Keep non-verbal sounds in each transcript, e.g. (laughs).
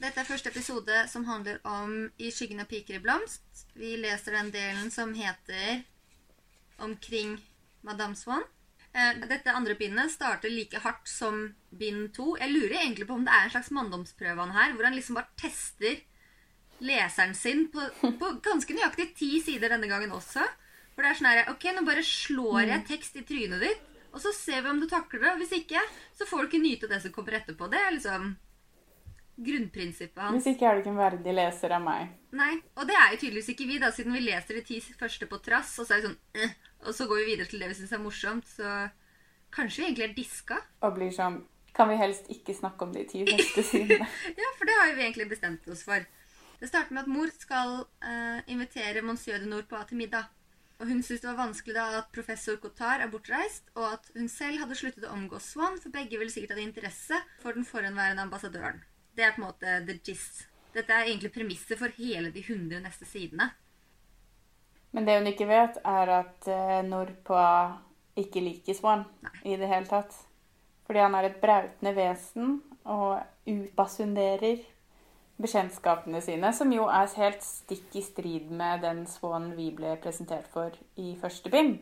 Dette er første episode som handler om I skyggen av piker i blomst. Vi leser den delen som heter Omkring Madame Swan. Eh, Dette andre bindet starter like hardt som bind to. Jeg lurer egentlig på om det er en slags manndomsprøve han her, hvor han liksom bare tester leseren sin på, på ganske nøyaktig ti sider denne gangen også. For det er sånn her Ok, nå bare slår jeg tekst i trynet ditt, og så ser vi om du takler det. Og hvis ikke, så får du ikke nyte det som kommer etterpå. Det er liksom grunnprinsippet hans. Hvis ikke er du ikke en verdig leser av meg. Nei, og det er jo tydeligvis ikke vi, da, siden vi leser de ti første på trass, og så er vi sånn eh, Og så går vi videre til det vi syns er morsomt, så kanskje vi egentlig er diska. Og blir sånn Kan vi helst ikke snakke om de ti første sidene? (laughs) Ja, for det har jo vi egentlig bestemt oss for. Det starter med at mor skal uh, invitere monsieur de Nordpois til middag. Og hun syntes det var vanskelig da at professor Cotard er bortreist, og at hun selv hadde sluttet å omgås Swan, for begge ville sikkert ha interesse for den forhenværende ambassadøren. Det er på en måte the gist. Dette er egentlig premisset for hele de 100 neste sidene. Men det hun ikke vet, er at Norpa ikke liker Swan i det hele tatt. Fordi han er et brautende vesen og utbasunderer bekjentskapene sine, som jo er helt stikk i strid med den Swan vi ble presentert for i første bind.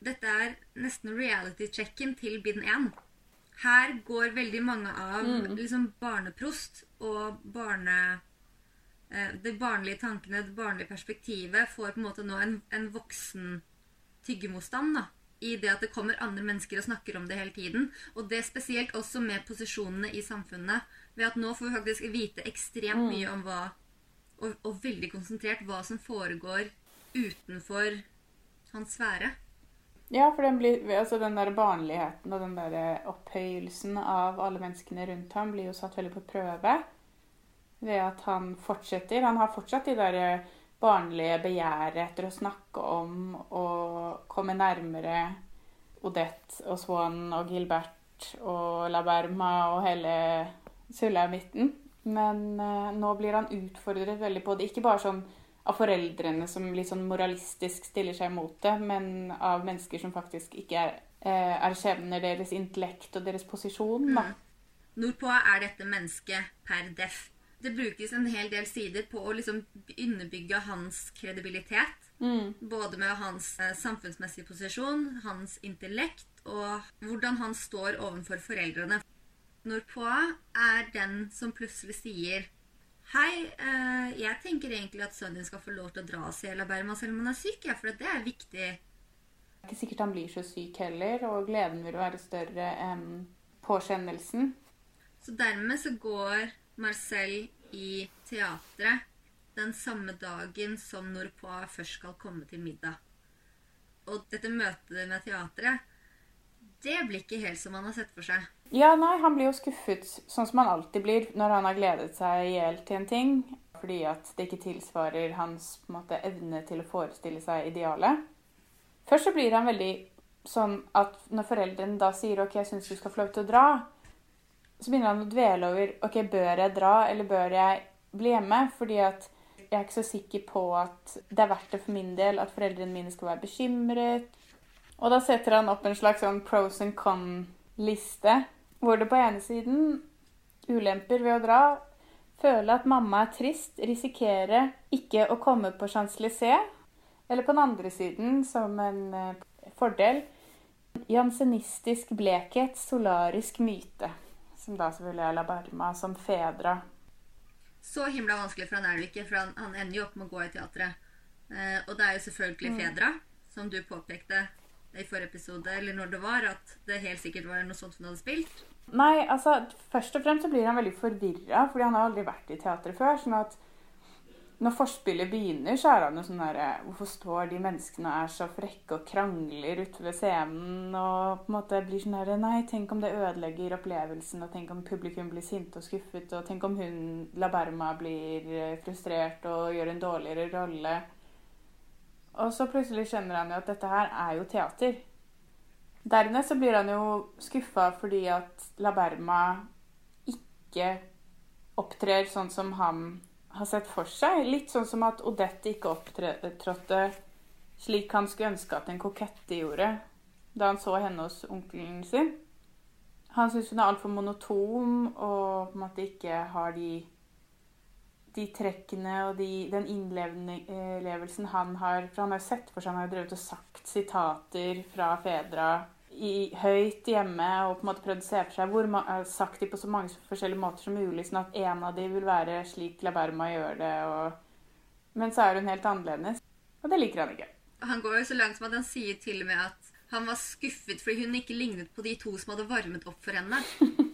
Dette er nesten reality-checken til bind 1. Her går veldig mange av liksom barneprost og barne... eh, De barnlige tankene, det barnlige perspektivet, får på en måte nå en, en voksen tyggemotstand. da. I det at det kommer andre mennesker og snakker om det hele tiden. Og det spesielt også med posisjonene i samfunnet. Ved at nå får vi faktisk vite ekstremt mye om hva og, og veldig konsentrert hva som foregår utenfor hans sfære. Ja, for den, blir, altså den der barnligheten og den der opphøyelsen av alle menneskene rundt ham blir jo satt veldig på prøve ved at han fortsetter. Han har fortsatt de der barnlige begjæret etter å snakke om og komme nærmere Odette og Swan og Gilbert og La Berma og hele sulla midten. Men eh, nå blir han utfordret veldig på det. Ikke bare sånn av foreldrene som litt sånn moralistisk stiller seg mot det, men av mennesker som faktisk ikke er, eh, erkjenner deres intellekt og deres posisjon. Da. Nordpå er dette mennesket per def. Det brukes en hel del sider på å liksom underbygge hans kredibilitet. Mm. Både med hans eh, samfunnsmessige posisjon, hans intellekt og hvordan han står overfor foreldrene. Nordpå er den som plutselig sier Hei, eh, jeg tenker egentlig at sønnen din skal få lov til å dra seg, eller bære Berma selv om han er syk, ja, for det er viktig. Det er ikke sikkert han blir så syk heller, og gleden vil være større enn påkjennelsen. Så dermed så går Marcel i teatret den samme dagen som Norpois først skal komme til middag. Og dette møtet med teatret, det blir ikke helt som han har sett for seg. Ja, nei, han blir jo skuffet, sånn som han alltid blir når han har gledet seg i hjel til en ting, fordi at det ikke tilsvarer hans måte, evne til å forestille seg idealet. Først så blir han veldig sånn at når foreldrene da sier OK, jeg syns du skal få lov til å dra, så begynner han å dvele over OK, bør jeg dra, eller bør jeg bli hjemme? Fordi at jeg er ikke så sikker på at det er verdt det for min del at foreldrene mine skal være bekymret. Og da setter han opp en slags sånn pros and con-liste, hvor det på ene siden ulemper ved å dra, føle at mamma er trist, risikere ikke å komme på Champs-Élysées, eller på den andre siden, som en eh, fordel, jansenistisk blekhet, solarisk myte, som da selvfølgelig er La barma som fedra. Så himla vanskelig for han er det ikke, for han, han ender jo opp med å gå i teatret. Eh, og det er jo selvfølgelig Fedra, som du påpekte i forrige episode, eller når det var, at det helt sikkert var noe sånt hun hadde spilt. Nei, altså, først og fremst så blir han veldig forvirra, fordi han har aldri vært i teatret før. sånn at når forspillet begynner, så er han jo sånn derre Hvorfor står de menneskene og er så frekke og krangler ute ved scenen? Og på en måte blir sånn herre Nei, tenk om det ødelegger opplevelsen, og tenk om publikum blir sinte og skuffet, og tenk om hun La Berma blir eh, frustrert og gjør en dårligere rolle. Og så plutselig skjønner han jo at dette her er jo teater. Dernest så blir han jo skuffa fordi at La Berma ikke opptrer sånn som han har sett for seg. Litt sånn som at Odette ikke opptrådte slik han skulle ønske at en kokette gjorde da han så henne hos onkelen sin. Han syns hun er altfor monotom og på en måte ikke har de de trekkene og de, den innlevelsen han har For han har jo sett for seg han har drevet og sagt sitater fra fedra i, høyt hjemme og på en måte prøvd å se for seg hvor man har sagt de på så mange forskjellige måter som mulig, sånn at en av de vil være slik La Berma gjør det. Og, men så er hun helt annerledes, og det liker han ikke. Han går jo så langt som at han sier til og med at han var skuffet fordi hun ikke lignet på de to som hadde varmet opp for henne. (laughs)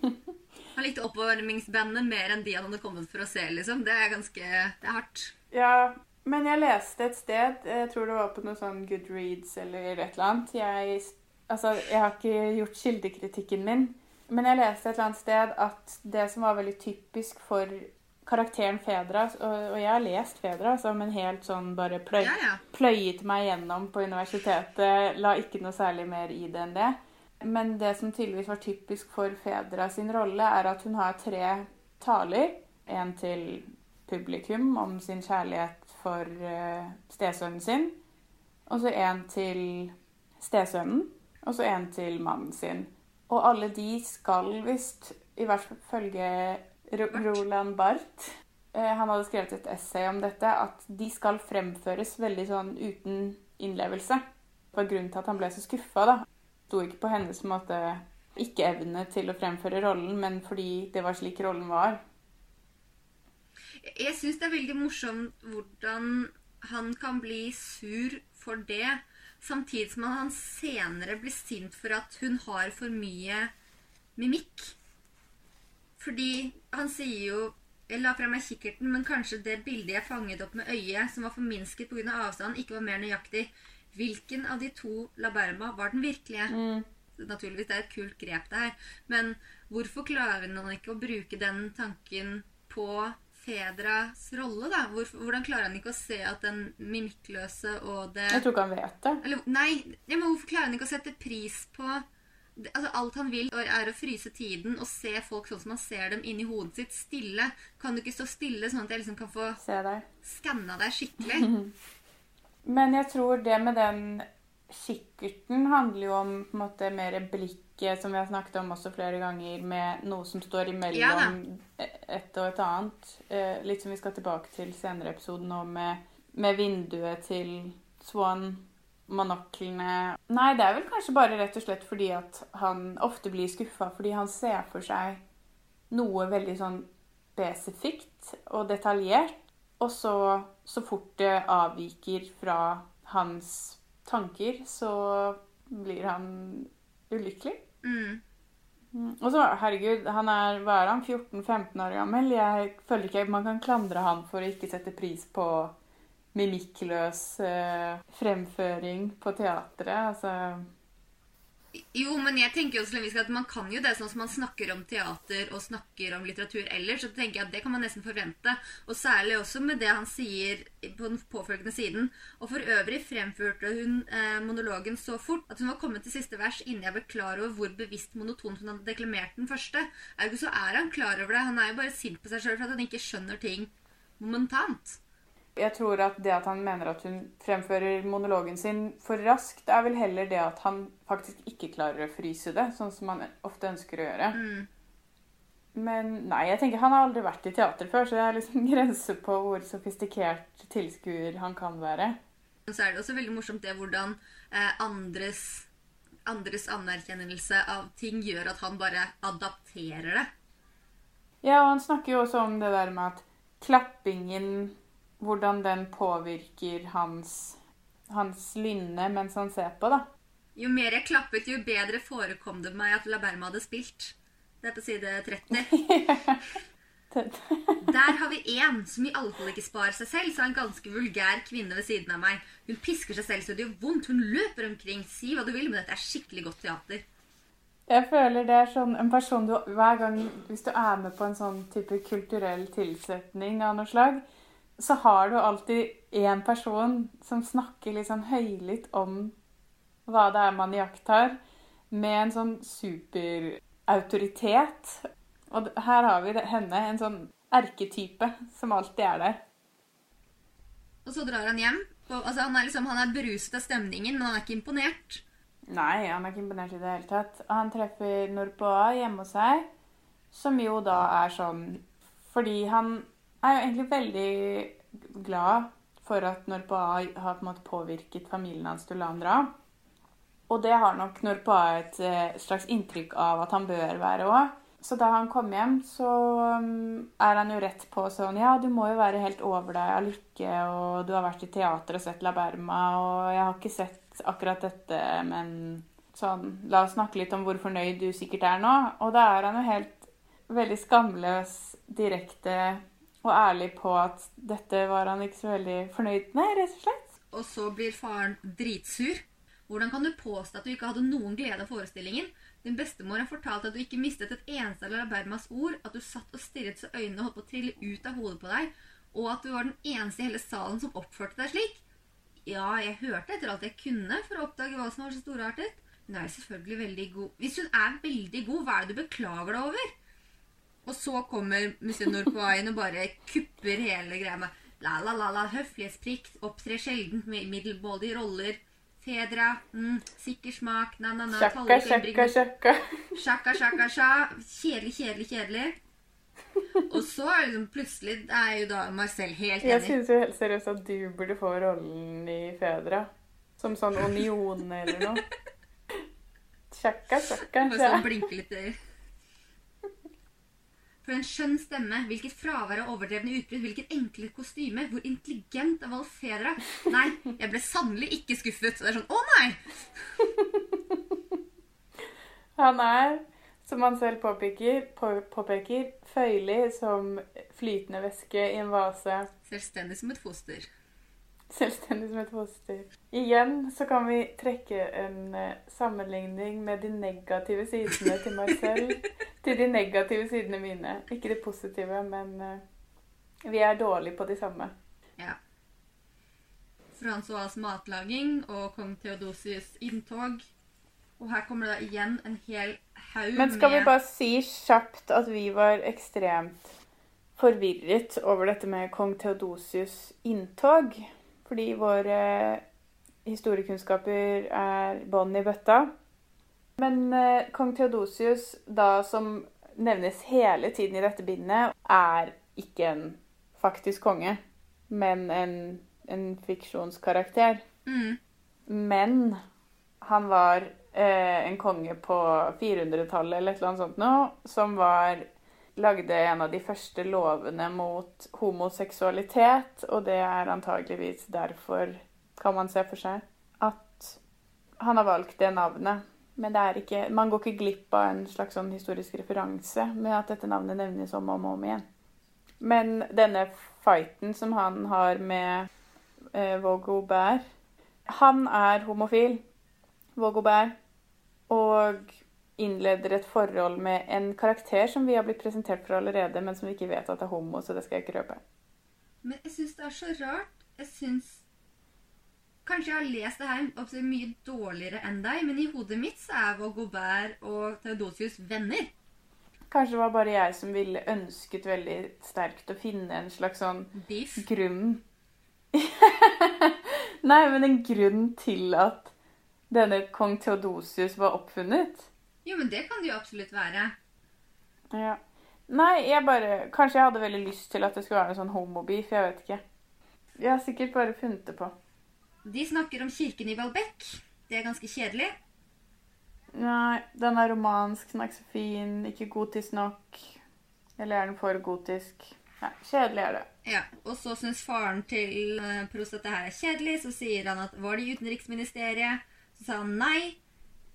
Han likte oppvarmingsbandet mer enn de han hadde kommet for å se. liksom. Det er ganske det er hardt. Ja, men jeg leste et sted, jeg tror det var på noe sånn Goodreads eller et eller annet. Jeg, altså, jeg har ikke gjort kildekritikken min, men jeg leste et eller annet sted at det som var veldig typisk for karakteren Fedra, og, jeg har lest Fedra, som en helt sånn bare pløy, Ja, ja. pløyet meg gjennom på universitetet, la ikke noe særlig mer i det enn det. Men det som tydeligvis var typisk for Fedra sin rolle, er at hun har tre taler. En til publikum om sin kjærlighet for uh, stesønnen sin. Og så en til stesønnen. Og så en til mannen sin. Og alle de skal visst, i hvert fall følge Roland Barth eh, Han hadde skrevet et essay om dette, at de skal fremføres veldig sånn uten innlevelse. Det var grunnen til at han ble så skuffa, da sto ikke på hennes måte ikke-evne til å fremføre rollen, men fordi det var slik rollen var. Jeg syns det er veldig morsomt hvordan han kan bli sur for det, samtidig som han senere blir sint for at hun har for mye mimikk. Fordi han sier jo Jeg la fra meg kikkerten, men kanskje det bildet jeg fanget opp med øyet, som var forminsket pga. Av avstand, ikke var mer nøyaktig. Hvilken av de to La Berma var den virkelige? Mm. Naturligvis, det er et kult grep det her. Men hvorfor klarer han ikke å bruke den tanken på Fedras rolle, da? Hvorfor, hvordan klarer han ikke å se at den mimikkløse og det Jeg tror ikke han vet det. Eller, nei, ja, men hvorfor klarer han ikke å sette pris på altså, Alt han vil, er å fryse tiden og se folk sånn som han ser dem inni hodet sitt, stille. Kan du ikke stå stille, sånn at jeg liksom kan få skanna deg skikkelig? (laughs) Men jeg tror det med den kikkerten handler jo om på en måte mer blikket, som vi har snakket om også flere ganger, med noe som står imellom et og et annet. Eh, litt som vi skal tilbake til senere i episoden nå, med, med vinduet til Swan, monoklene Nei, det er vel kanskje bare rett og slett fordi at han ofte blir skuffa fordi han ser for seg noe veldig sånn spesifikt og detaljert. Og så, så fort det avviker fra hans tanker, så blir han ulykkelig. Mm. Mm. Og så, herregud, han er, hva er han, 14-15 år gammel. Jeg føler ikke man kan klandre han for å ikke sette pris på mimikkløs eh, fremføring på teatret. Altså Jo, men jeg tenker jo Leviska, at man kan jo det sånn som man snakker om teater og snakker om litteratur ellers. Så tenker jeg at Det kan man nesten forvente. Og særlig også med det han sier på den påfølgende siden. Og for øvrig fremførte hun eh, monologen så fort at hun var kommet til siste vers innen jeg ble klar over hvor bevisst monotont hun hadde deklamert den første. Ergo så er han klar over det. Han er jo bare sint på seg sjøl for at han ikke skjønner ting momentant. Jeg tror at det at han mener at hun fremfører monologen sin for raskt, er vel heller det at han faktisk ikke klarer å fryse det, sånn som han ofte ønsker å gjøre. Mm. Men nei, jeg tenker han har aldri vært i teater før, så det er liksom (laughs) grenser på hvor sofistikert tilskuer han kan være. Så er det også veldig morsomt det hvordan eh, andres, andres anerkjennelse av ting gjør at han bare adapterer det. Ja, og han snakker jo også om det der med at klappingen Hvordan den påvirker hans, hans lynne mens han ser på, da. Jo mer jeg klappet, jo bedre forekom det meg at La Berma hadde spilt. Det er på side 30. (laughs) Der har vi én som i alle fall ikke sparer seg selv, sa en ganske vulgær kvinne ved siden av meg. Hun pisker seg selv så det gjør vondt. Hun løper omkring. Si hva du vil, men dette er skikkelig godt teater. Jeg føler det er sånn en person du Hver gang hvis du er med på en sånn type kulturell tilsetning av noe slag, så har du alltid én person som snakker litt sånn høylytt om hva det er man iakttar, med en sånn superautoritet. Og her har vi henne, en sånn erketype som alltid er der. Og så drar han hjem. Og, altså, han, er liksom, han er beruset av stemningen, men han er ikke imponert. Nei, han er ikke imponert i det hele tatt. Han treffer Norpoa hjemme hos seg, som jo da er sånn Fordi han er jo egentlig veldig glad for at Norpoa har på påvirket familien hans til å la ham dra. Og det har nok Norpoa et eh, slags inntrykk av at han bør være òg. Så da han kom hjem, så um, er han jo rett på sånn Ja, du må jo være helt over deg av lykke, og du har vært i teater og sett La Berma, og jeg har ikke sett akkurat dette, men sånn La oss snakke litt om hvor fornøyd du sikkert er nå. Og da er han jo helt veldig skamløs, direkte og ærlig på at dette var han ikke så veldig fornøyd med, rett og slett. Og så blir faren dritsur. Hvordan kan du påstå at du ikke hadde noen glede av forestillingen? Din bestemor har fortalt at du ikke mistet et eneste av La Bermas ord, at du satt og stirret så øynene holdt på å trille ut av hodet på deg, og at du var den eneste i hele salen som oppførte deg slik. Ja, jeg hørte etter alt jeg kunne for å oppdage hva som var så storartet. Hun er selvfølgelig veldig god. Hvis hun er veldig god, hva er det du beklager deg over? Og så kommer Monsieur Norpoain og bare kupper hele greia med la, la, la, la, høflighetsplikt, opptrer sjelden med middelmådige roller, Fedra, mm, sikker smak, na-na-na Sjakka, sjakka, sjakka. Sjakka, sjakka, sja. Kjedelig, kjedelig, kjedelig. Og så er liksom plutselig er jo da Marcel helt enig. Jeg syns jo helt seriøst at du burde få rollen i Fedra. Som sånn Union eller noe. (laughs) Sjakka, sjakka, Bare sånn blinke litt øyer. For en skjønn stemme, hvilket fravær av overdrevne utbrudd, hvilket enkle kostyme, hvor intelligent av alle Fedra. Nei, jeg ble sannelig ikke skuffet. Så det er sånn Å, nei! (laughs) Han er, som han selv påpeker, på, påpeker, føyelig som flytende væske i en vase. Selvstendig som et foster. Selvstendig som et foster. Igjen så kan vi trekke en uh, sammenligning med de negative sidene til meg selv (laughs) til de negative sidene mine. Ikke de positive, men uh, vi er dårlige på de samme. Ja. Francois' matlaging og kong Theodosius inntog. Og her kommer det da igjen en hel haug med Men skal vi bare si kjapt at vi var ekstremt forvirret over dette med kong Theodosius' inntog? Fordi våre historiekunnskaper er bånn i bøtta. Men eh, kong Theodosius, da som nevnes hele tiden i dette bindet, er ikke en faktisk konge, men en, en fiksjonskarakter. Mm. Men han var eh, en konge på 400-tallet eller et eller annet sånt noe, som var lagde en av de første lovene mot homoseksualitet, og det er antageligvis derfor, kan man se for seg, at han har valgt det navnet. Men det er ikke, man går ikke glipp av en slags sånn historisk referanse med at dette navnet nevnes om og om igjen. Men denne fighten som han har med eh, Vaugobert Han er homofil, Vaugobert, og innleder et forhold med en karakter som vi har blitt presentert for allerede, men som vi ikke vet at er homo, så det skal jeg ikke røpe. Men jeg syns det er så rart. Jeg syns Kanskje jeg har lest det her mye dårligere enn deg, men i hodet mitt så er Vaugobert og Theodosius venner. Kanskje det var bare jeg som ville ønsket veldig sterkt å finne en slags sånn Beef. grunn (laughs) Nei, men en grunn til at denne kong Theodosius var oppfunnet. Jo, men det kan det jo absolutt være. Ja. Nei, jeg bare Kanskje jeg hadde veldig lyst til at det skulle være en sånn homobeef. Jeg vet ikke. Jeg har sikkert bare funnet det på. De snakker om kirken i Valbekk. Det er ganske kjedelig. Nei, den er romansk, den er ikke så fin, ikke gotisk nok. Eller er den for gotisk? Nei, kjedelig er det. Ja, Og så syns faren til uh, Prost at det her er kjedelig. Så sier han at var det i utenriksministeriet? Så sa han nei.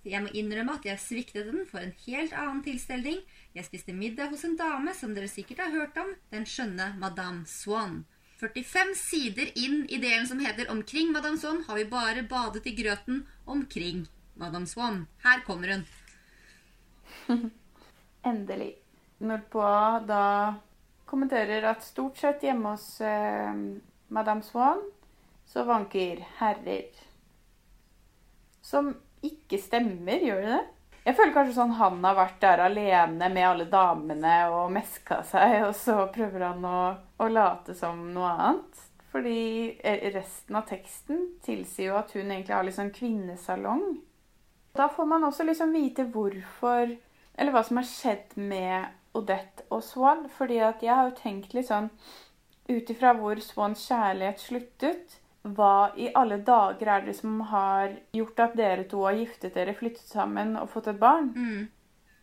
Jeg må innrømme at jeg sviktet den for en helt annen tilstelning. Jeg spiste middag hos en dame som dere sikkert har hørt om, den skjønne Madame Swan. 45 sider inn i delen som heter Omkring Madame Swan', har vi bare badet i grøten omkring Madame Swan. Her kommer hun. (laughs) Endelig. Nordbois da kommenterer at stort sett hjemme hos eh, Madame Swan så vanker herrer. Som ikke stemmer, gjør det det? Jeg føler kanskje sånn han har vært der alene med alle damene og meska seg, og så prøver han å, å late som noe annet. Fordi resten av teksten tilsier jo at hun egentlig har litt sånn kvinnesalong. Da får man også liksom vite hvorfor Eller hva som har skjedd med Odette og Swan. Fordi at jeg har jo tenkt litt sånn Ut ifra hvor Swans kjærlighet sluttet Hva i alle dager er det som har gjort at dere to har giftet dere, flyttet sammen og fått et barn? Mm.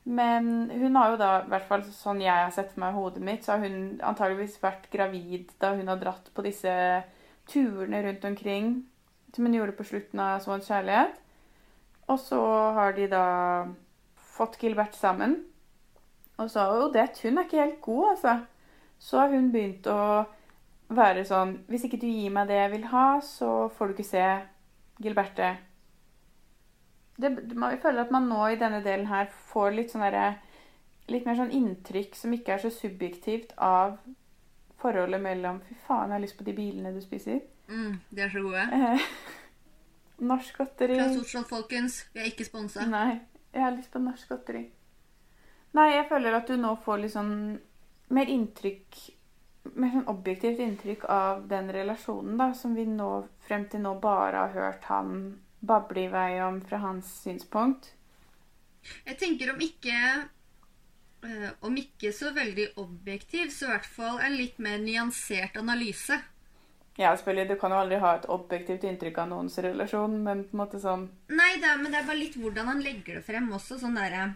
Men hun har jo da, i hvert fall sånn jeg har sett for meg i hodet mitt, så har hun antageligvis vært gravid da hun har dratt på disse turene rundt omkring som hun gjorde på slutten av Swans kjærlighet. Og så har de da fått Gilbert sammen. Og så har jo det Hun er ikke helt god, altså. Så har hun begynt å være sånn Hvis ikke du gir meg det jeg vil ha, så får du ikke se Gilberte. Det, man føler at man nå i denne delen her får litt sånn derre Litt mer sånn inntrykk som ikke er så subjektivt av forholdet mellom Fy faen, jeg har lyst på de bilene du spiser. Mm, de er så gode. Eh, (laughs) norsk godteri. Fra Sortskjold, folkens. Vi er ikke sponsa. Nei, jeg har lyst på norsk godteri. Nei, jeg føler at du nå får litt sånn mer inntrykk Mer sånn objektivt inntrykk av den relasjonen da, som vi nå frem til nå bare har hørt han bable i vei om fra hans synspunkt. Jeg tenker om ikke øh, Om ikke så veldig objektiv, så i hvert fall en litt mer nyansert analyse. Ja, selvfølgelig, Du kan jo aldri ha et objektivt inntrykk av noens relasjon, men på en måte sånn Nei, det er, men det er bare litt hvordan han legger det frem også. sånn der, eh,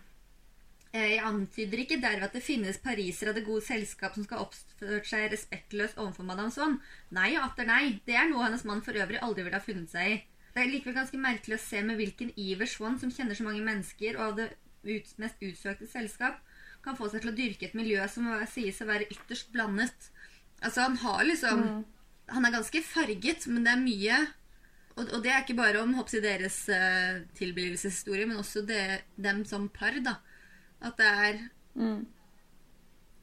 Jeg antyder ikke derved at det finnes pariser av det gode selskap som skal oppført seg respektløst overfor madame Swann. Nei og atter nei. Det er noe hennes mann for øvrig aldri ville ha funnet seg i. Det er likevel ganske merkelig å se med hvilken iver Swann, som kjenner så mange mennesker og av det ut, mest utsøkte selskap, kan få seg til å dyrke et miljø som sies å være ytterst blandet. Altså, han har liksom Han er ganske farget, men det er mye og, og det er ikke bare om hoppsi, deres uh, tilblivelseshistorie, men også det, dem som par, da. At det er mm,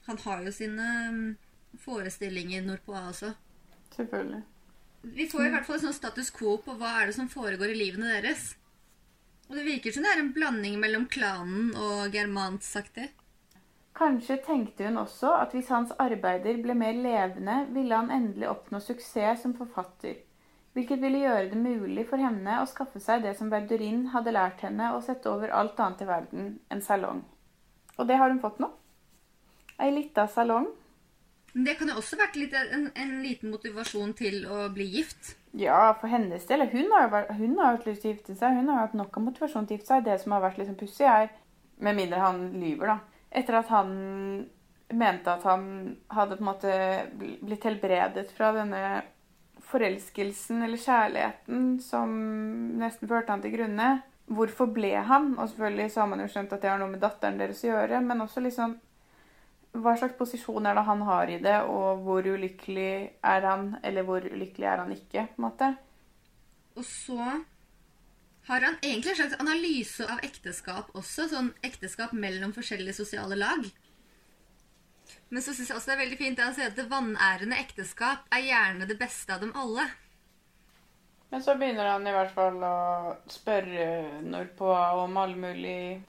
Han har jo sine mm, forestillinger nordpå også. Selvfølgelig. Vi får i hvert fall et sånn status quo på hva er det som foregår i livene deres. Og det virker som det er en blanding mellom klanen og germansaktig. Kanskje tenkte hun også at hvis hans arbeider ble mer levende, ville han endelig oppnå suksess som forfatter, hvilket ville gjøre det mulig for henne å skaffe seg det som Verdurin hadde lært henne å sette over alt annet i verden, en salong. Og det har hun fått nå. Ei lita salong. Det kan jo også vært litt, en, en liten motivasjon til å bli gift. Ja, for hennes del. Hun har jo vært- hun har hatt lyst til å gifte seg. Hun har jo hatt nok av motivasjon til å gifte seg. Det som har vært liksom pussig, er Med mindre han lyver, da. Etter at han mente at han hadde på en måte blitt helbredet fra denne forelskelsen eller kjærligheten som nesten førte han til grunne. Hvorfor ble han? Og selvfølgelig så har man jo skjønt at det har noe med datteren deres å gjøre, men også liksom hva slags posisjon er det han har i det, og hvor ulykkelig er han, eller hvor ulykkelig er han ikke, på en måte. Og så har han egentlig en slags analyse av ekteskap også. Sånn ekteskap mellom forskjellige sosiale lag. Men så syns jeg også det er veldig fint det han sier at det vanærende ekteskap er gjerne det beste av dem alle. Men så begynner han i hvert fall å spørre nordpå om alle mulige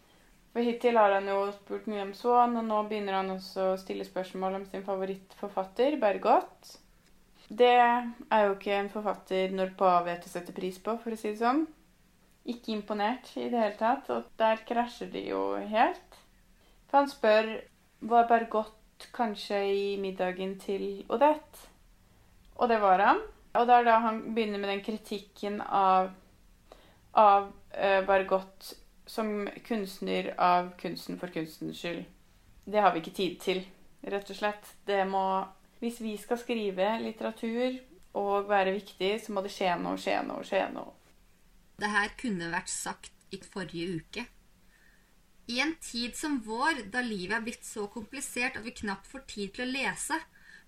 For hittil har han jo spurt mye om Swan, og nå begynner han også å stille spørsmål om sin favorittforfatter, Bergot. Det er jo ikke en forfatter nordpå vet å sette pris på, for å si det sånn. Ikke imponert i det hele tatt, og der krasjer de jo helt. For han spør var Bergot kanskje i middagen til Odette, og det var han. Og det er da han begynner med den kritikken av, av uh, Bargot som kunstner av kunsten for kunstens skyld. Det har vi ikke tid til, rett og slett. Det må Hvis vi skal skrive litteratur og være viktig, så må det skje noe, skje noe, skje noe. Det her kunne vært sagt i forrige uke. I en tid som vår, da livet er blitt så komplisert at vi knapt får tid til å lese,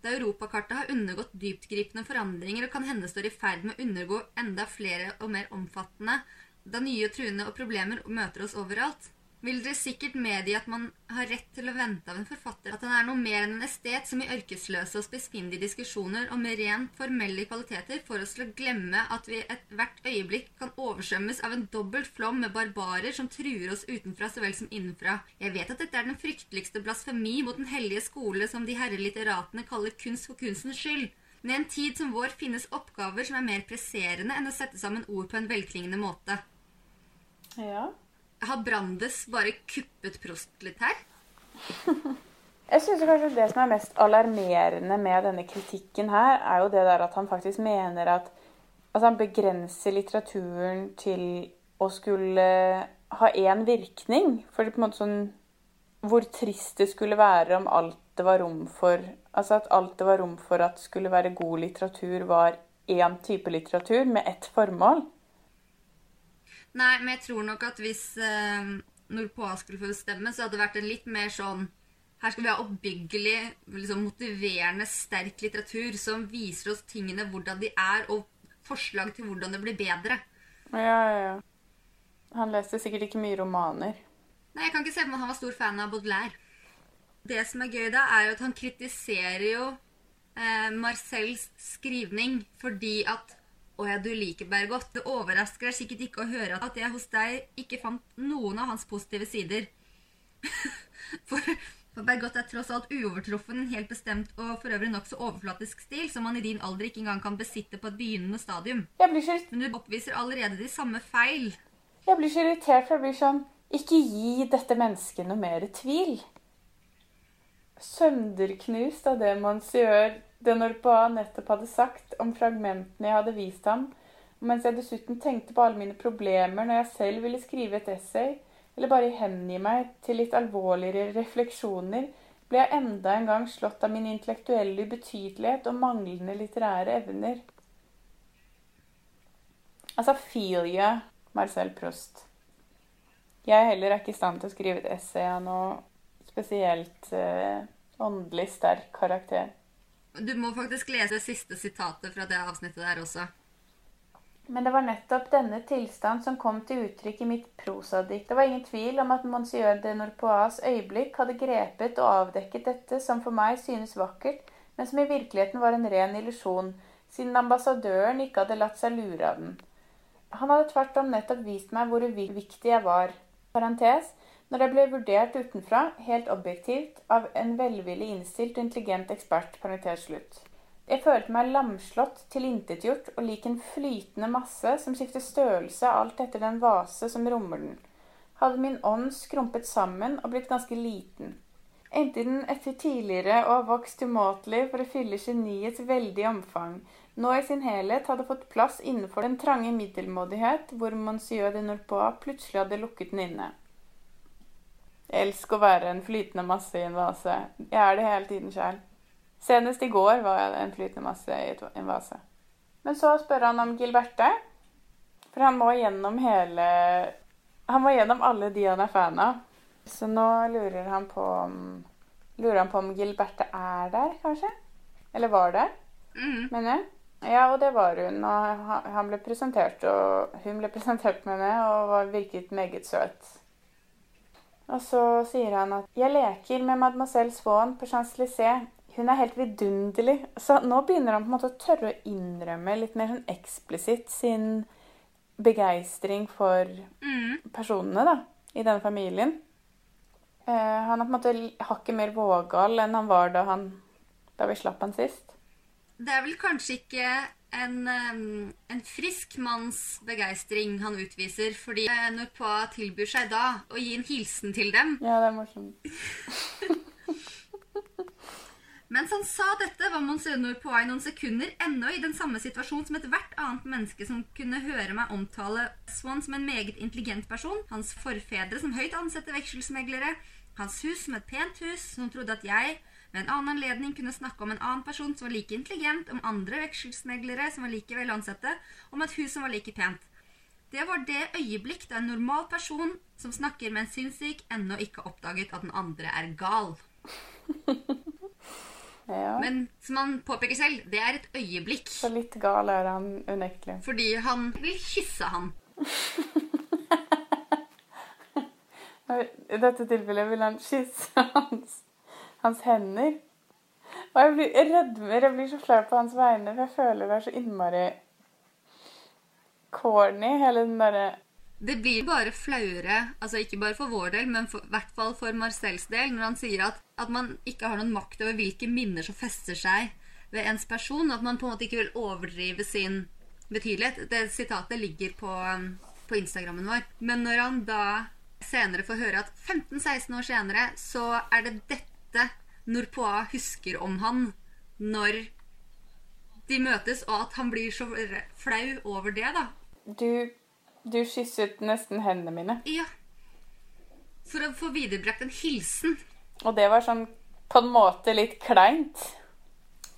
da europakartet har undergått dyptgripende forandringer og kan hende står i ferd med å undergå enda flere og mer omfattende, da nye truende og problemer møter oss overalt, vil dere sikkert medgi at man har rett til å vente av en forfatter at han er noe mer enn en estet som i ørkesløse og spissfindige diskusjoner og med rent formelle kvaliteter får oss til å glemme at vi ethvert øyeblikk kan oversvømmes av en dobbelt flom med barbarer som truer oss utenfra så vel som innenfra. Jeg vet at dette er den frykteligste blasfemi mot den hellige skole som de herre litteratene kaller kunst for kunstens skyld. Men i en tid som vår finnes oppgaver som er mer presserende enn å sette sammen ord på en velklingende måte. Ja. Har Brandes bare kuppet Prost litt her? (laughs) Jeg synes kanskje det som er mest alarmerende med denne kritikken her, er jo det der at han faktisk mener at altså han begrenser litteraturen til å skulle ha én virkning. For det er på en måte sånn Hvor trist det skulle være om alt det var rom for Altså at alt det var rom for at skulle være god litteratur, var én type litteratur med ett formål. Nei, men jeg tror nok at hvis eh, Norpoa skulle få bestemme, så hadde det vært en litt mer sånn Her skal vi ha oppbyggelig, liksom motiverende, sterk litteratur som viser oss tingene hvordan de er, og forslag til hvordan det blir bedre. Ja, ja, ja. Han leste sikkert ikke mye romaner. Nei, Jeg kan ikke se på at han var stor fan av Baudelaire. Det som er gøy da, er jo at han kritiserer jo eh, Marcels skrivning fordi at å ja, du liker Bergot. Det overrasker deg sikkert ikke å høre at jeg hos deg ikke fant noen av hans positive sider. (laughs) for, for Bergot er tross alt uovertruffen en helt bestemt og for øvrig nokså overflatisk stil som man i din alder ikke engang kan besitte på et begynnende stadium. Jeg blir så, Men du oppviser allerede de samme feil. jeg blir så irritert, for jeg blir sånn Ikke gi dette mennesket noe mer tvil. Sønderknust av det Monsieur de Norpois nettopp hadde sagt om fragmentene jeg hadde vist ham, mens jeg dessuten tenkte på alle mine problemer når jeg selv ville skrive et essay, eller bare hengi meg til litt alvorligere refleksjoner, ble jeg enda en gang slått av min intellektuelle ubetydelighet og manglende litterære evner. Altså, feel you, Marcel Proust. Jeg heller er ikke i stand til å skrive et essay av noe spesielt eh, åndelig sterk karakter. Du må faktisk lese det siste sitatet fra det avsnittet der også. Men det var nettopp denne tilstand som kom til uttrykk i mitt prosadikt. Det var ingen tvil om at Monsieur de Norpois øyeblikk hadde grepet og avdekket dette som for meg synes vakkert, men som i virkeligheten var en ren illusjon, siden ambassadøren ikke hadde latt seg lure av den. Han hadde tvert om nettopp vist meg hvor uviktig jeg var. Parentes, når jeg ble vurdert utenfra, helt objektivt, av en velvillig innstilt og intelligent ekspert. slutt. Jeg følte meg lamslått, tilintetgjort og lik en flytende masse som skifter størrelse alt etter den vase som rommer den. Hadde min ånd skrumpet sammen og blitt ganske liten. Endte den etter tidligere å ha vokst umåtelig for å fylle geniets veldige omfang, nå i sin helhet hadde fått plass innenfor den trange middelmådighet hvor Monsieur de Norpois plutselig hadde lukket den inne. Jeg elsker å være en flytende masse i en vase. Jeg er det hele tiden sjæl. Senest i går var jeg en flytende masse i en vase. Men så spør han om Gilberte. For han må gjennom hele Han må gjennom alle de han er fan av. Så nå lurer han på om Lurer han på om Gilberte er der, kanskje? Eller var der, Mm. mener jeg. Ja, og det var hun. Og han ble presentert, og hun ble presentert med henne og var virket meget søt. Og så sier han at 'jeg leker med mademoiselle Swan på Champs-Élysées'. Hun er helt vidunderlig. Så nå begynner han på en måte å tørre å innrømme litt mer sånn eksplisitt sin begeistring for Mm. personene da, i denne familien. Eh, han er på en måte hakket mer vågal enn han var da, han, da vi slapp han sist. Det er vel kanskje ikke en, en frisk manns begeistring han utviser, fordi eh, når tilbyr seg da å gi en hilsen til dem Ja, det er morsomt. (laughs) Mens han sa dette, var Monsieur Norpois i noen sekunder ennå i den samme situasjon som ethvert annet menneske som kunne høre meg omtale Swan som en meget intelligent person, hans forfedre som høyt ansette vekselsmeglere, hans hus som et pent hus, som trodde at jeg ved en annen anledning kunne snakke om en annen person som var like intelligent, om andre vekselsmeglere som var like vel ansette, om et hus som var like pent. Det var det øyeblikk da en normal person som snakker med en sinnssyk, ennå ikke har oppdaget at den andre er gal. (laughs) Ja. Men som han påpeker selv, det er et øyeblikk. Så litt gal er han unektelig. Fordi han vil kysse han. (laughs) I dette tilfellet vil han kysse hans, hans hender. Og jeg blir rødmer. Jeg blir så flau på hans vegne, for jeg føler det er så innmari corny, hele den derre Det blir bare flauere, altså ikke bare for vår del, men i hvert fall for Marcels del, når han sier at, at man ikke har noen makt over hvilke minner som fester seg ved ens person. At man på en måte ikke vil overdrive sin betydelighet. Det sitatet ligger på, um, på Instagrammen vår. Men når han da senere får høre at 15-16 år senere så er det dette Norpoa husker om han når de møtes, og at han blir så flau over det, da. Du, du kysset nesten hendene mine. Ja. For å få viderebrakt en hilsen. Og det var sånn på en måte litt kleint.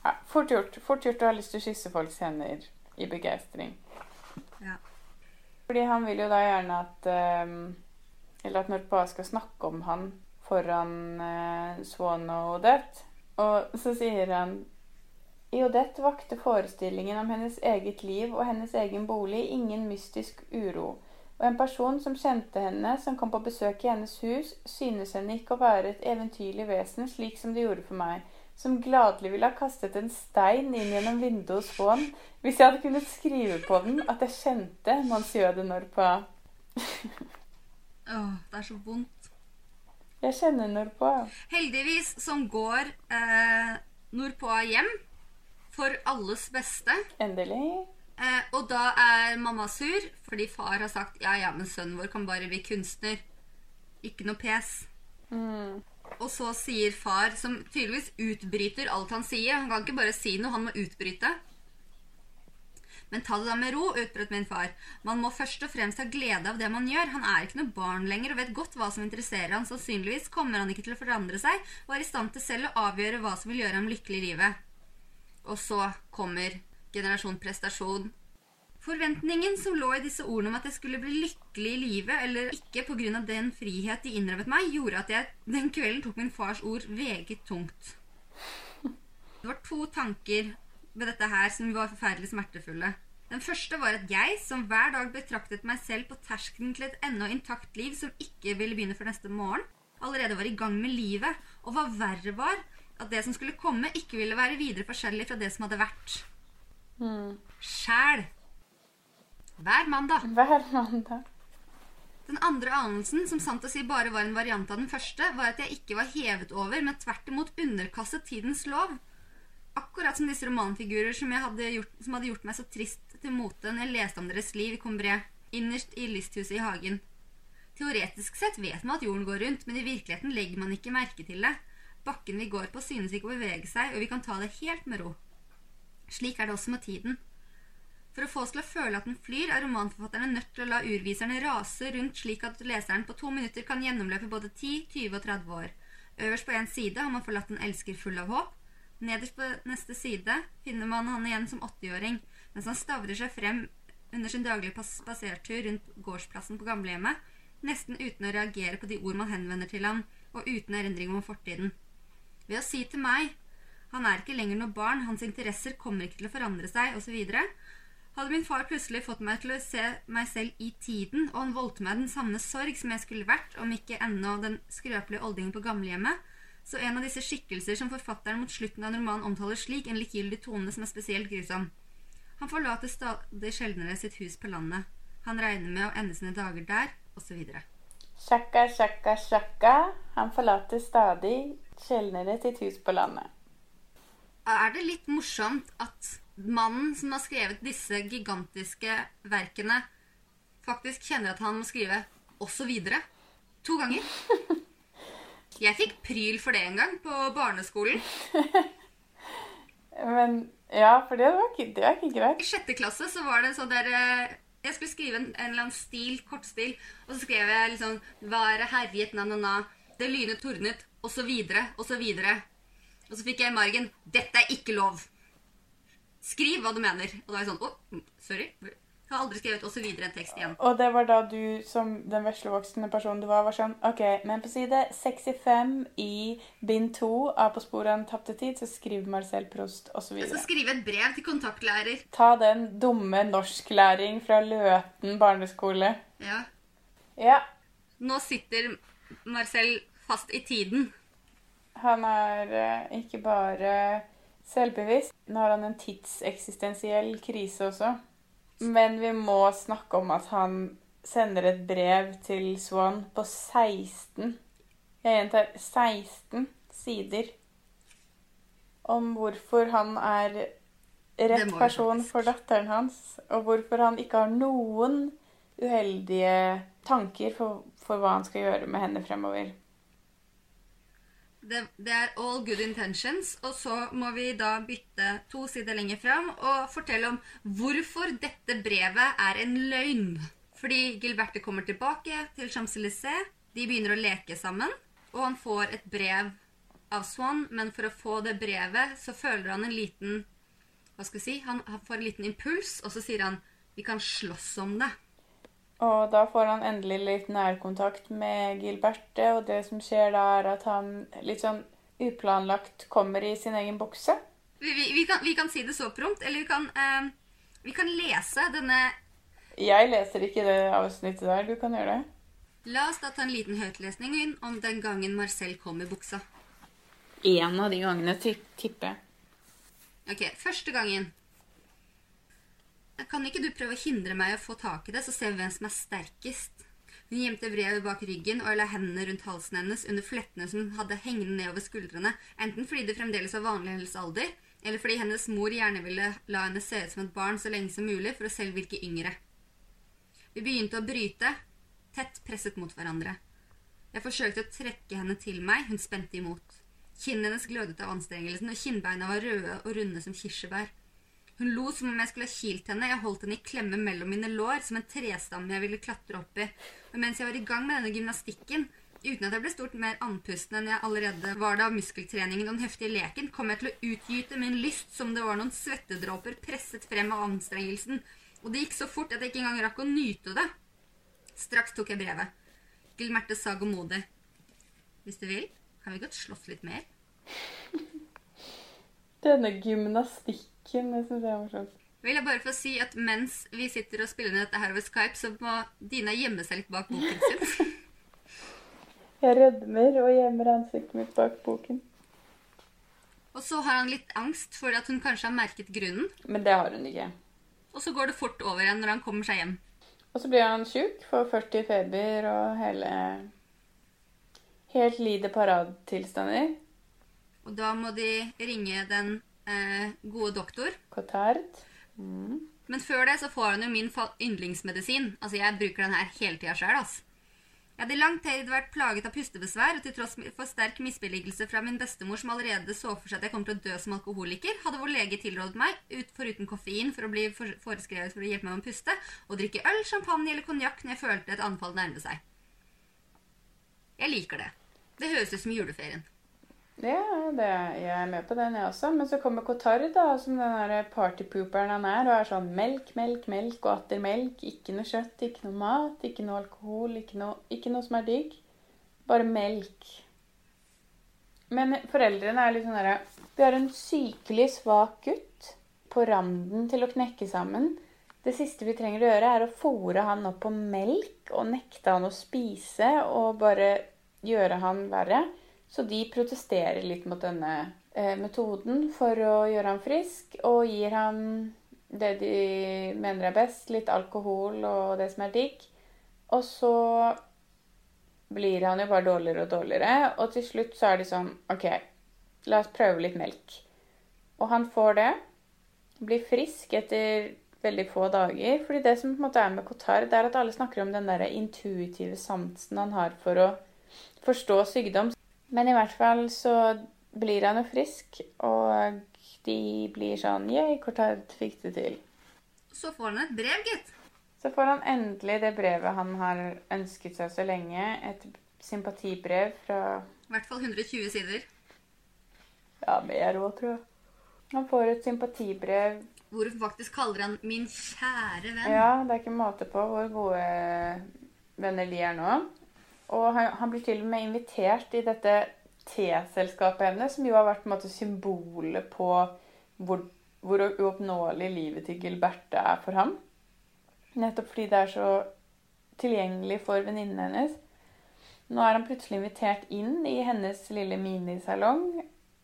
Ja, fort gjort. Fort gjort å ha lyst til å kysse folks hender i begeistring. Ja. Fordi han vil jo da gjerne at um, Eller at Norpoa skal snakke om han foran eh, Swan og Odette. Og så sier han i Odette vakte forestillingen om hennes eget liv og hennes egen bolig ingen mystisk uro, og en person som kjente henne, som kom på besøk i hennes hus, synes henne ikke å være et eventyrlig vesen slik som det gjorde for meg, som gladelig ville ha kastet en stein inn gjennom vinduet hos Swan hvis jeg hadde kunnet skrive på den at jeg kjente Monsieur de Norpa. Åh, det er så vondt. Jeg kjenner nordpå. Heldigvis som går eh, nordpå hjem for alles beste. Endelig. Eh, og da er mamma sur fordi far har sagt ja, ja, men sønnen vår kan bare bli kunstner. Ikke noe pes. Mm. Og så sier far, som tydeligvis utbryter alt han sier Han kan ikke bare si noe, han må utbryte. Men ta det da med ro, utbrøt min far. Man må først og fremst ha glede av det man gjør. Han er ikke noe barn lenger og vet godt hva som interesserer han. Sannsynligvis kommer han ikke til å forandre seg og er i stand til selv å avgjøre hva som vil gjøre ham lykkelig i livet. Og så kommer generasjon prestasjon. Forventningen som lå i disse ordene om at jeg skulle bli lykkelig i livet, eller ikke pga. den frihet de innrømmet meg, gjorde at jeg den kvelden tok min fars ord veget tungt. Det var to tanker ved dette her som var forferdelig smertefulle. Den første var at jeg, som hver dag betraktet meg selv på terskelen til et ennå intakt liv som ikke ville begynne før neste morgen, allerede var i gang med livet, og hva verre var, at det som skulle komme, ikke ville være videre forskjellig fra det som hadde vært. Mm. Sjæl. Hver mandag. Hver mandag. Den andre anelsen, som sant å si bare var en variant av den første, var at jeg ikke var hevet over, men tvert imot underkastet tidens lov. Akkurat som disse romanfigurer som, hadde gjort, som hadde gjort meg så trist til mote når jeg leste om deres liv i Combré, innerst i lysthuset i hagen. Teoretisk sett vet man at jorden går rundt, men i virkeligheten legger man ikke merke til det. Bakken vi går på, synes ikke å bevege seg, og vi kan ta det helt med ro. Slik er det også med tiden. For å få oss til å føle at den flyr, er romanforfatterne nødt til å la urviserne rase rundt slik at leseren på to minutter kan gjennomløpe både 10, 20 og 30 år. Øverst på en side har man forlatt en elsker full av håp. Nederst på neste side finner man han igjen som 80-åring, mens han stavrer seg frem under sin daglige spasertur rundt gårdsplassen på gamlehjemmet, nesten uten å reagere på de ord man henvender til ham, og uten erindring om fortiden. Ved å si til meg han er ikke lenger noe barn, hans interesser kommer ikke til å forandre seg, osv., hadde min far plutselig fått meg til å se meg selv i tiden, og han voldte meg den samme sorg som jeg skulle vært, om ikke ennå den skrøpelige oldingen på gamlehjemmet, så en av disse skikkelser som forfatteren mot slutten av en roman omtaler slik, en likegyldig tone som er spesielt grusom. Han forlater stadig sjeldnere sitt hus på landet. Han regner med å ende sine dager der, osv. Sjakka, sjakka, sjakka. Han forlater stadig sjeldnere sitt hus på landet. Er det litt morsomt at mannen som har skrevet disse gigantiske verkene, faktisk kjenner at han må skrive 'også videre' to ganger. (laughs) Jeg fikk pryl for det en gang på barneskolen. (laughs) Men Ja, for det var ikke, det var ikke greit. I sjette klasse så var det sånn der eh, Jeg skulle skrive en, en eller annen stil, kortstil, og så skrev jeg liksom 'Været herjet, na-na-na', 'Det lynet tordnet', og så videre, og så videre. Og så fikk jeg i margen 'Dette er ikke lov'. Skriv hva du mener. Og da er jeg sånn Å, oh, sorry. Jeg har aldri skrevet 'og så videre' en tekst igjen. Og det var da du, som den veslevoksne personen du var, var sånn OK, men på side 65 i bind 2 av På sporet av en tapte tid, så skriver Marcel Prost osv. Så, så skrive et brev til kontaktlærer. Ta den dumme norsklæring fra Løten barneskole. Ja. Ja. Nå sitter Marcel fast i tiden. Han er eh, ikke bare selvbevisst. Nå har han en tidseksistensiell krise også. Men vi må snakke om at han sender et brev til Swan på 16 Jeg gjentar 16 sider. Om hvorfor han er rett person for datteren hans, og hvorfor han ikke har noen uheldige tanker for, for hva han skal gjøre med henne fremover. Det, det, er all good intentions, og så må vi da bytte to sider lenger fram og fortelle om hvorfor dette brevet er en løgn. Fordi Gilberte kommer tilbake til Champs-Élysées, de begynner å leke sammen, og han får et brev av Swan, men for å få det brevet så føler han en liten Hva skal jeg si? Han, han får en liten impuls, og så sier han vi kan slåss om det. Og da får han endelig litt nærkontakt med Gilberte, og det som skjer da, er at han litt sånn uplanlagt kommer i sin egen bukse. Vi, vi, vi, kan, vi kan, si det så prompt, eller vi kan, eh, vi kan lese denne Jeg leser ikke det avsnittet der. Du kan gjøre det. La oss da ta en liten høytlesning inn om den gangen Marcel kom i buksa. En av de gangene, tipper jeg. Ok, første gangen. Kan ikke du prøve å hindre meg å få tak i det, så ser vi hvem som er sterkest? Hun gjemte brevet bak ryggen og la hendene rundt halsen hennes under flettene som hadde hengende nedover skuldrene, enten fordi det fremdeles var vanlig i hennes alder, eller fordi hennes mor gjerne ville la henne se ut som et barn så lenge som mulig for å selv virke yngre. Vi begynte å bryte, tett presset mot hverandre. Jeg forsøkte å trekke henne til meg, hun spente imot. Kinnene hennes glødet av anstrengelsen, og kinnbeina var røde og runde som kirsebær. Hun lo som om jeg skulle ha kilt henne. Jeg holdt henne i klemme mellom mine lår, som en trestamme jeg ville klatre opp i. Og mens jeg var i gang med denne gymnastikken, uten at jeg ble stort mer andpusten enn jeg allerede var det av muskeltreningen og den heftige leken, kom jeg til å utgyte min lyst som det var noen svettedråper presset frem av anstrengelsen. Og det gikk så fort at jeg ikke engang rakk å nyte det. Straks tok jeg brevet. Gilmerte sa godmodig. Hvis du vil, kan vi godt slåss litt mer. Denne gymnastikken Kim, det syns jeg er morsomt. Vil jeg bare få si at mens vi sitter og spiller ned dette her over Skype, så må Dina gjemme seg litt bak boken sin. (laughs) jeg rødmer og gjemmer ansiktet mitt bak boken. Og så har han litt angst for at hun kanskje har merket grunnen. Men det har hun ikke. Og så går det fort over igjen når han kommer seg hjem. Og så blir han sjuk, får 40 feber og hele Helt lider paradtilstander. Og da må de ringe den eh, gode doktor. Cotard. Mm. Men før det så får han jo min yndlingsmedisin. Altså, jeg bruker den her hele tida sjøl, altså. Jeg hadde i lang tid vært plaget av pustebesvær, og til tross for sterk misbilligelse fra min bestemor, som allerede så for seg at jeg kom til å dø som alkoholiker, hadde vår lege tilrådet meg, ut, foruten koffein for å bli foreskrevet for å hjelpe meg med å puste, å drikke øl, champagne eller konjakk når jeg følte et anfall nærme seg. Jeg liker det. Det høres ut som juleferien. Ja, det, jeg er med på den, jeg også. Men så kommer Kotar da, som den partypooperen han er, og er sånn melk, melk, melk og atter melk. Ikke noe kjøtt, ikke noe mat, ikke noe alkohol, ikke noe, ikke noe som er digg. Bare melk. Men foreldrene er litt sånn derre Vi har en sykelig svak gutt på randen til å knekke sammen. Det siste vi trenger å gjøre, er å fòre han opp på melk og nekte han å spise og bare gjøre han verre. Så de protesterer litt mot denne eh, metoden for å gjøre ham frisk, og gir ham det de mener er best, litt alkohol og det som er digg. Og så blir han jo bare dårligere og dårligere, og til slutt så er de sånn OK, la oss prøve litt melk. Og han får det. Blir frisk etter veldig få dager. fordi det som på en måte er med Cotard, er at alle snakker om den der intuitive sansen han har for å forstå sykdom. Men i hvert fall så blir han jo frisk, og de blir sånn Jøy, Cortard fikk det til. Så får han et brev, gitt. Så får han endelig det brevet han har ønsket seg så lenge. Et sympatibrev fra I hvert fall 120 sider. Ja, mer òg, tror jeg. Han får et sympatibrev Hvor hun faktisk kaller han 'min kjære venn'. Ja, det er ikke måte på hvor gode venner de er nå. Og han, han, blir til og med invitert i dette T-selskapet hennes, som jo har vært på en måte, symbolet på hvor, hvor uoppnåelig livet til Gilberte er for ham. Nettopp fordi det er så tilgjengelig for venninnen hennes. Nå er han plutselig invitert inn i hennes lille minisalong,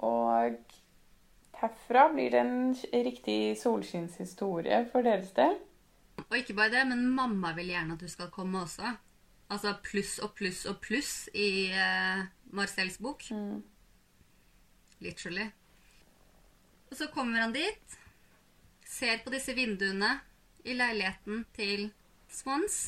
og herfra blir det en riktig solskinnshistorie for deres del. Og ikke bare det, men mamma vil gjerne at du skal komme også. Altså pluss og pluss og pluss i uh, Marcels bok. Mm. Literally. Og så kommer han dit, ser på disse vinduene i leiligheten til Swans,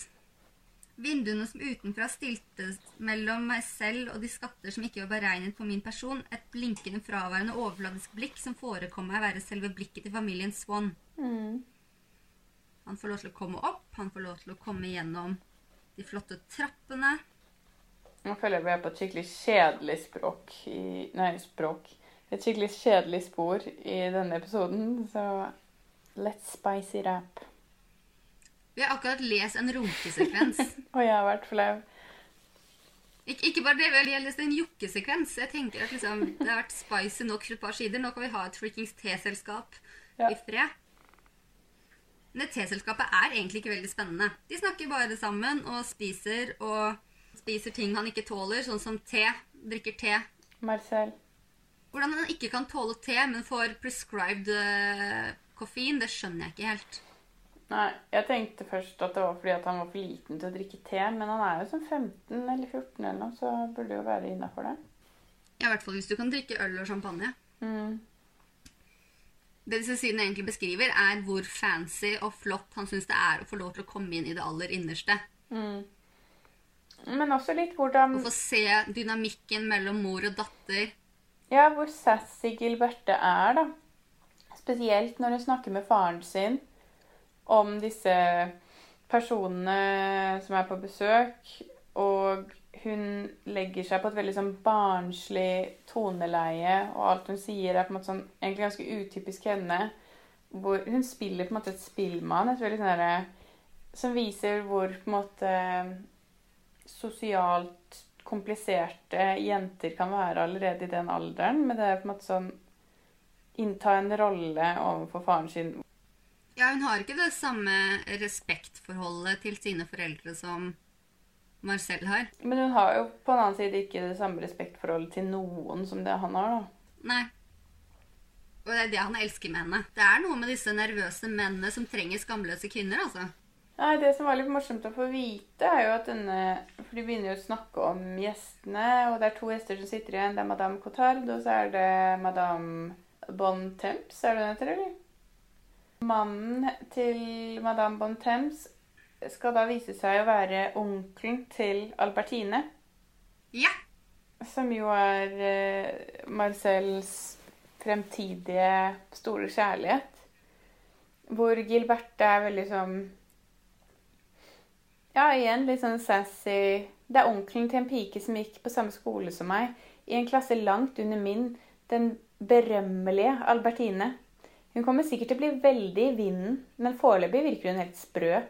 Vinduene som utenfra stiltes mellom meg selv og de skatter som ikke var beregnet på min person, et blinkende fraværende overfladisk blikk som forekom meg være selve blikket til familien Swan. Mm. Han får lov til å komme opp, han får lov til å komme gjennom de flotte trappene. Nå føler jeg vi er på et skikkelig kjedelig språk i Nei, språk. Et skikkelig kjedelig spor i denne episoden, så let's spice it up. Vi har akkurat lest en runkesekvens. (laughs) Og jeg har vært flau. Ik ikke bare det, vi har lest en jokkesekvens. Jeg tenker at liksom, Det har vært spicy nok for et par sider. Nå kan vi ha et freakings teselskap Ja. i fred. Det teselskapet er egentlig ikke veldig spennende. De snakker bare sammen og spiser og spiser ting han ikke tåler, sånn som te. Drikker te. Marcel. Hvordan han ikke kan tåle te, men får prescribed eh, koffein, det skjønner jeg ikke helt. Nei, jeg tenkte først at det var fordi at han var for liten til å drikke te, men han er jo som 15 eller 14 eller noe, så burde jo være innafor det. Ja, I hvert fall hvis du kan drikke øl og champagne. Mm. Det disse sidene egentlig beskriver, er hvor fancy og flott han syns det er å få lov til å komme inn i det aller innerste. Mm. Men også litt hvordan Å få se dynamikken mellom mor og datter. Ja, hvor sassy Gilberte er, da. Spesielt når hun snakker med faren sin om disse personene som er på besøk, og hun legger seg på et veldig sånn barnslig toneleie, og alt hun sier er på en måte sånn egentlig ganske utypisk henne. Hvor hun spiller på en måte et spill med han, Som viser hvor på en måte sosialt kompliserte jenter kan være allerede i den alderen. Men det er på en måte sånn Innta en rolle overfor faren sin. Ja, hun har ikke det samme respektforholdet til sine foreldre som Marcel har. Men hun har jo på en annen side ikke det samme respektforholdet til noen som det han har. da. Nei. Og det er det han elsker med henne. Det er noe med disse nervøse mennene som trenger skamløse kvinner, altså. Nei, Det som var litt morsomt å få vite, er jo at denne For de begynner jo å snakke om gjestene, og det er to gjester som sitter igjen. Det er Madame Cotard, og så er det Madame Bon Temps, er det hun heter, eller? Mannen til Madame Bontemps skal da vise seg å være onkelen til Albertine. Ja! Som jo er eh, Marcels fremtidige store kjærlighet. Hvor Gilberte er veldig sånn Ja, igjen litt sånn sassy. Det er onkelen til en pike som gikk på samme skole som meg, i en klasse langt under min, den berømmelige Albertine. Hun kommer sikkert til å bli veldig i vinden, men foreløpig virker hun helt sprø.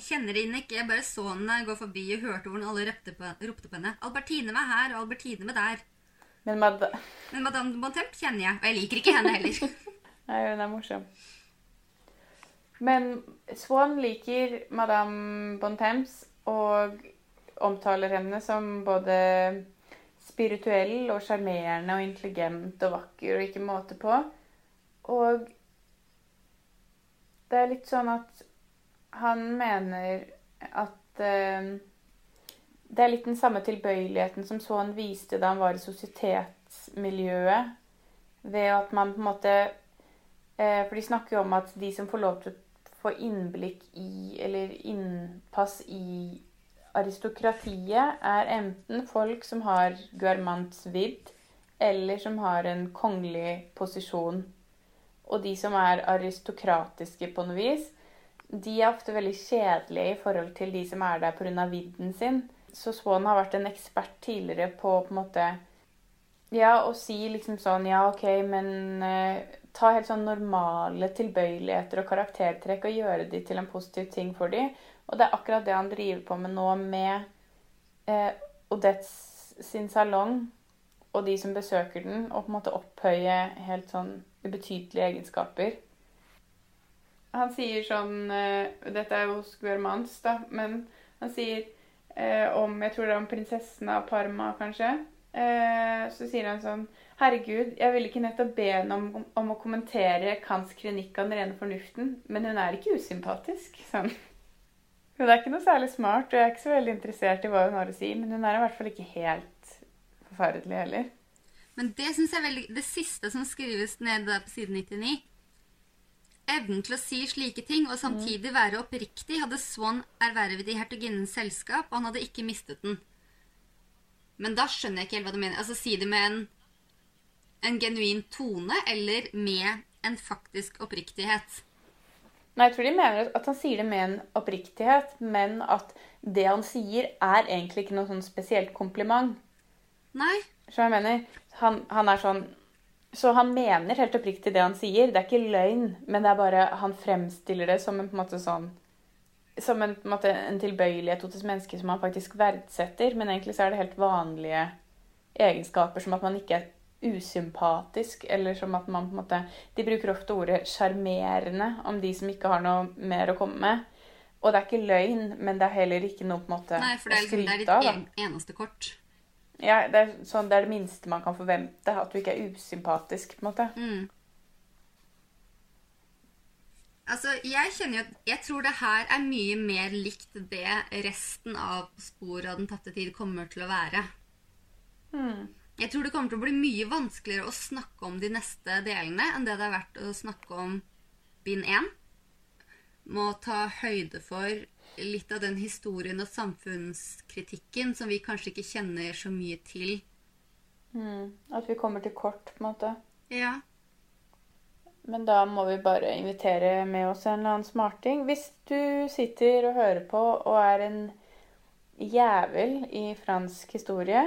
Jeg kjenner henne ikke. Jeg bare så henne gå forbi og hørte hvordan alle ropte på, ropte på henne. 'Albertine med her', og 'Albertine med der'. Men Mad Men Madame Bontemp kjenner jeg, og jeg liker ikke henne heller. (laughs) Nei, hun er morsom. Men Swan liker Madame Bontemps og omtaler henne som både spirituell og sjarmerende og intelligent og vakker og ikke måte på. Og det er litt sånn at han mener at eh, det er litt den samme tilbøyeligheten som Swan viste da han var i sosietetsmiljøet. Ved at man på en måte eh, For de snakker jo om at de som får lov til å få innblikk i, eller innpass i aristokratiet, er enten folk som har guermants vidd, eller som har en kongelig posisjon. Og de som er aristokratiske på noe vis, de er ofte veldig kjedelige i forhold til de som er der pga. vidden sin. Så Swan har vært en ekspert tidligere på på en måte Ja, å si liksom sånn Ja, OK, men eh, ta helt sånn normale tilbøyeligheter og karaktertrekk og gjøre de til en positiv ting for de. Og det er akkurat det han driver på med nå med eh, Odettes sin salong og de som besøker den, og på en måte opphøye helt sånn ubetydelige egenskaper. Han sier sånn Dette er jo hos Guermans, da, men han sier eh, om Jeg tror det er om prinsessen av Parma, kanskje. Eh, så sier han sånn Herregud, jeg ville ikke nettopp be henne om, om å kommentere Kants klinikk av den rene fornuften, men hun er ikke usympatisk. Sånn. Hun er ikke noe særlig smart, og jeg er ikke så veldig interessert i hva hun har å si, men hun er i hvert fall ikke helt forferdelig heller. Men det synes jeg er veldig Det siste som skrives der på side 99 evnen til å si slike ting og samtidig være oppriktig, hadde Swan ervervet i hertuginnens selskap, og han hadde ikke mistet den. Men da skjønner jeg ikke helt hva du mener. Altså, Si det med en, en genuin tone, eller med en faktisk oppriktighet. Nei, jeg tror de mener at han sier det med en oppriktighet, men at det han sier, er egentlig ikke noe sånn spesielt kompliment. Nei. Skjønner jeg mener? Han, han er sånn Så han mener helt oppriktig det han sier. Det er ikke løgn, men det er bare Han fremstiller det som en på en måte sånn Som en, på en, måte, en tilbøyelighet hos et menneske som han faktisk verdsetter. Men egentlig så er det helt vanlige egenskaper, som at man ikke er usympatisk, eller som at man på en måte De bruker ofte ordet sjarmerende om de som ikke har noe mer å komme med. Og det er ikke løgn, men det er heller ikke noe på en måte Nei, for det er, liksom, det er ditt en, eneste kort. Ja, det er, sånn, det er det minste man kan forvente. At du ikke er usympatisk. på en måte. Mm. Altså, jeg kjenner jo at Jeg tror det her er mye mer likt det resten av Sporet av den tapte tid kommer til å være. Mm. Jeg tror det kommer til å bli mye vanskeligere å snakke om de neste delene enn det det har vært å snakke om bind 1. Må ta høyde for litt av den historien og samfunnskritikken som vi kanskje ikke kjenner så mye til. Mm. At vi kommer til kort, på en måte. Ja. Men da må vi bare invitere med oss en eller annen smarting. Hvis du sitter og hører på og er en jævel i fransk historie,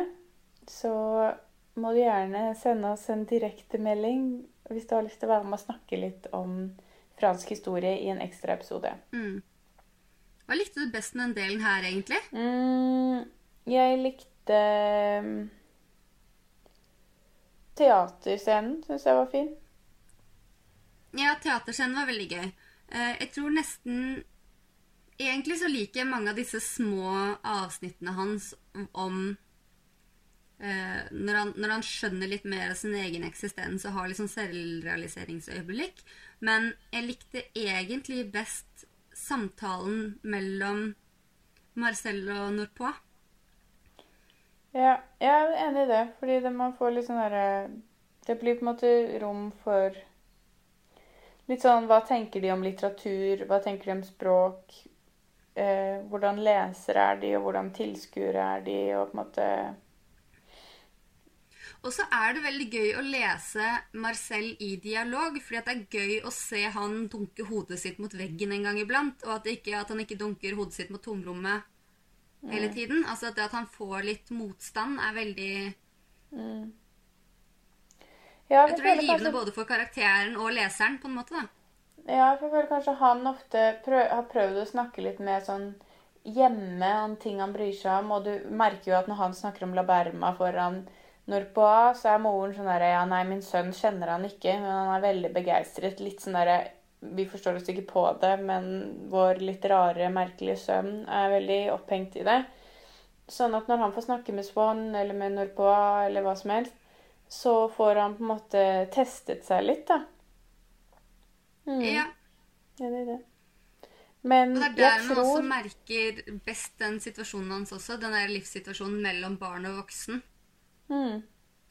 så må du gjerne sende oss en direktemelding hvis du har lyst til å være med og snakke litt om fransk historie i en ekstra episode. Mm. Hva likte du best med den delen her, egentlig? Mm, jeg likte mm, Teaterscenen syns jeg var fin. Ja, teaterscenen var veldig gøy. Eh, Jeg tror nesten Egentlig så liker jeg mange av disse små avsnittene hans om eh, når, han, når han skjønner litt mer av sin egen eksistens og har sånn selvrealiseringsøyeblikk. Men jeg likte egentlig best samtalen mellom Marcel og Norpois. Ja, jeg er enig i det, fordi det, man får litt sånn derre Det blir på en måte rom for Litt sånn hva tenker de om litteratur, hva tenker de om språk? Eh, hvordan lesere er de, og hvordan tilskuere er de, og på en måte Og så er det veldig gøy å lese Marcel i dialog, fordi det er gøy å se han dunke hodet sitt mot veggen en gang iblant, og at, det ikke, at han ikke dunker hodet sitt mot tomrommet hele tiden. Altså at det at han får litt motstand, er veldig mm. Ja, Jeg tror det er givende kanskje- både for karakteren og leseren, på en måte. da. Ja, jeg føler kanskje han ofte prøv, har prøvd å snakke litt med sånn hjemme om ting han bryr seg om, og du merker jo at når han snakker om La Berma foran Norpois, så er moren sånn derre Ja, nei, min sønn kjenner han ikke, men han er veldig begeistret. Litt sånn derre Vi forstår oss ikke på det, men vår litt rare, merkelige sønn er veldig opphengt i det. Sånn at når han får snakke med Swan eller med Norpois eller hva som helst, så får han på en måte testet seg litt, da. Mm. Ja, ja det er det. Men og Det er der tror... man også merker best den situasjonen hans også. Den der livssituasjonen mellom barn og voksen. Mm,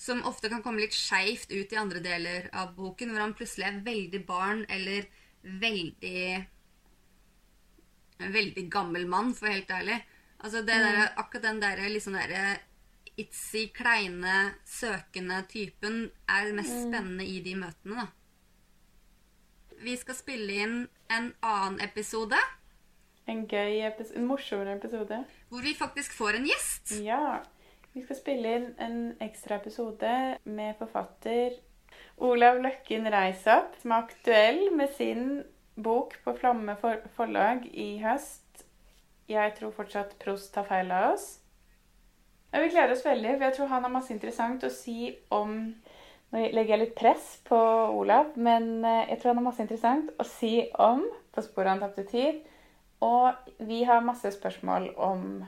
Som ofte kan komme litt skeivt ut i andre deler av boken, hvor han plutselig er veldig barn eller veldig En veldig gammel mann, for helt ærlig. Altså det der, Akkurat den der litt sånn derre itsy, kleine, søkende typen er det mest spennende i de møtene, da. Vi skal spille inn en annen episode En gøy episode, en morsommere episode. hvor vi faktisk får en gjest. Ja. Vi skal spille inn en ekstra episode med forfatter Olav Løkken Reisap, som er aktuell med sin bok på Flamme for forlag i høst. Jeg tror fortsatt Prost tar feil av oss. Vi gleder oss veldig, for jeg tror han har masse interessant å si om Nå legger jeg litt press på Olav, men eh, jeg tror han har masse interessant å si om På sporet en tapte tid. Og vi har masse spørsmål om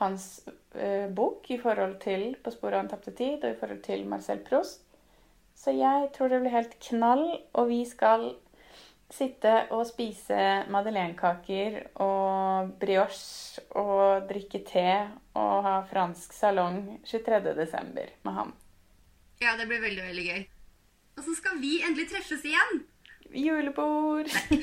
hans eh, bok i forhold til På sporet av en tapte tid og i forhold til Marcel Proust. Så jeg tror det blir helt knall, og vi skal sitte og spise madeleinekaker og brioche og drikke te og ha fransk salong 23.12. med ham. Ja, det blir veldig, veldig gøy. Og så skal vi endelig treffes igjen. julebord. Ah,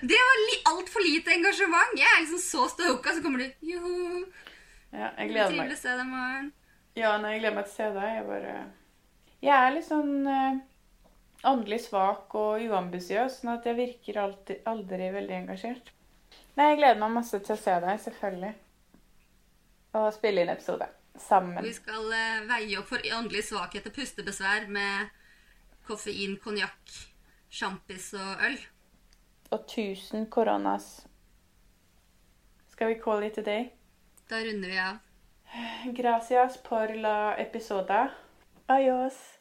det var li altfor lite engasjement. Jeg er liksom så stoka, så kommer du Joho, Ja, jeg gleder trivelig meg. å se deg i morgen. Ja, nei, jeg gleder meg til å se deg. Jeg bare Jeg er litt sånn uh, åndelig svak og uambisiøs, sånn at jeg virker alltid, aldri veldig engasjert. Nei, jeg gleder meg masse til å se deg, selvfølgelig. Og spille inn episode. Sammen. Vi skal uh, veie opp for åndelig svakhet og pustebesvær med koffein, konjakk, sjampis og øl. Og tusen koronas. Skal vi call it a day? Da runder vi av. Gracias por la episoda. Adios.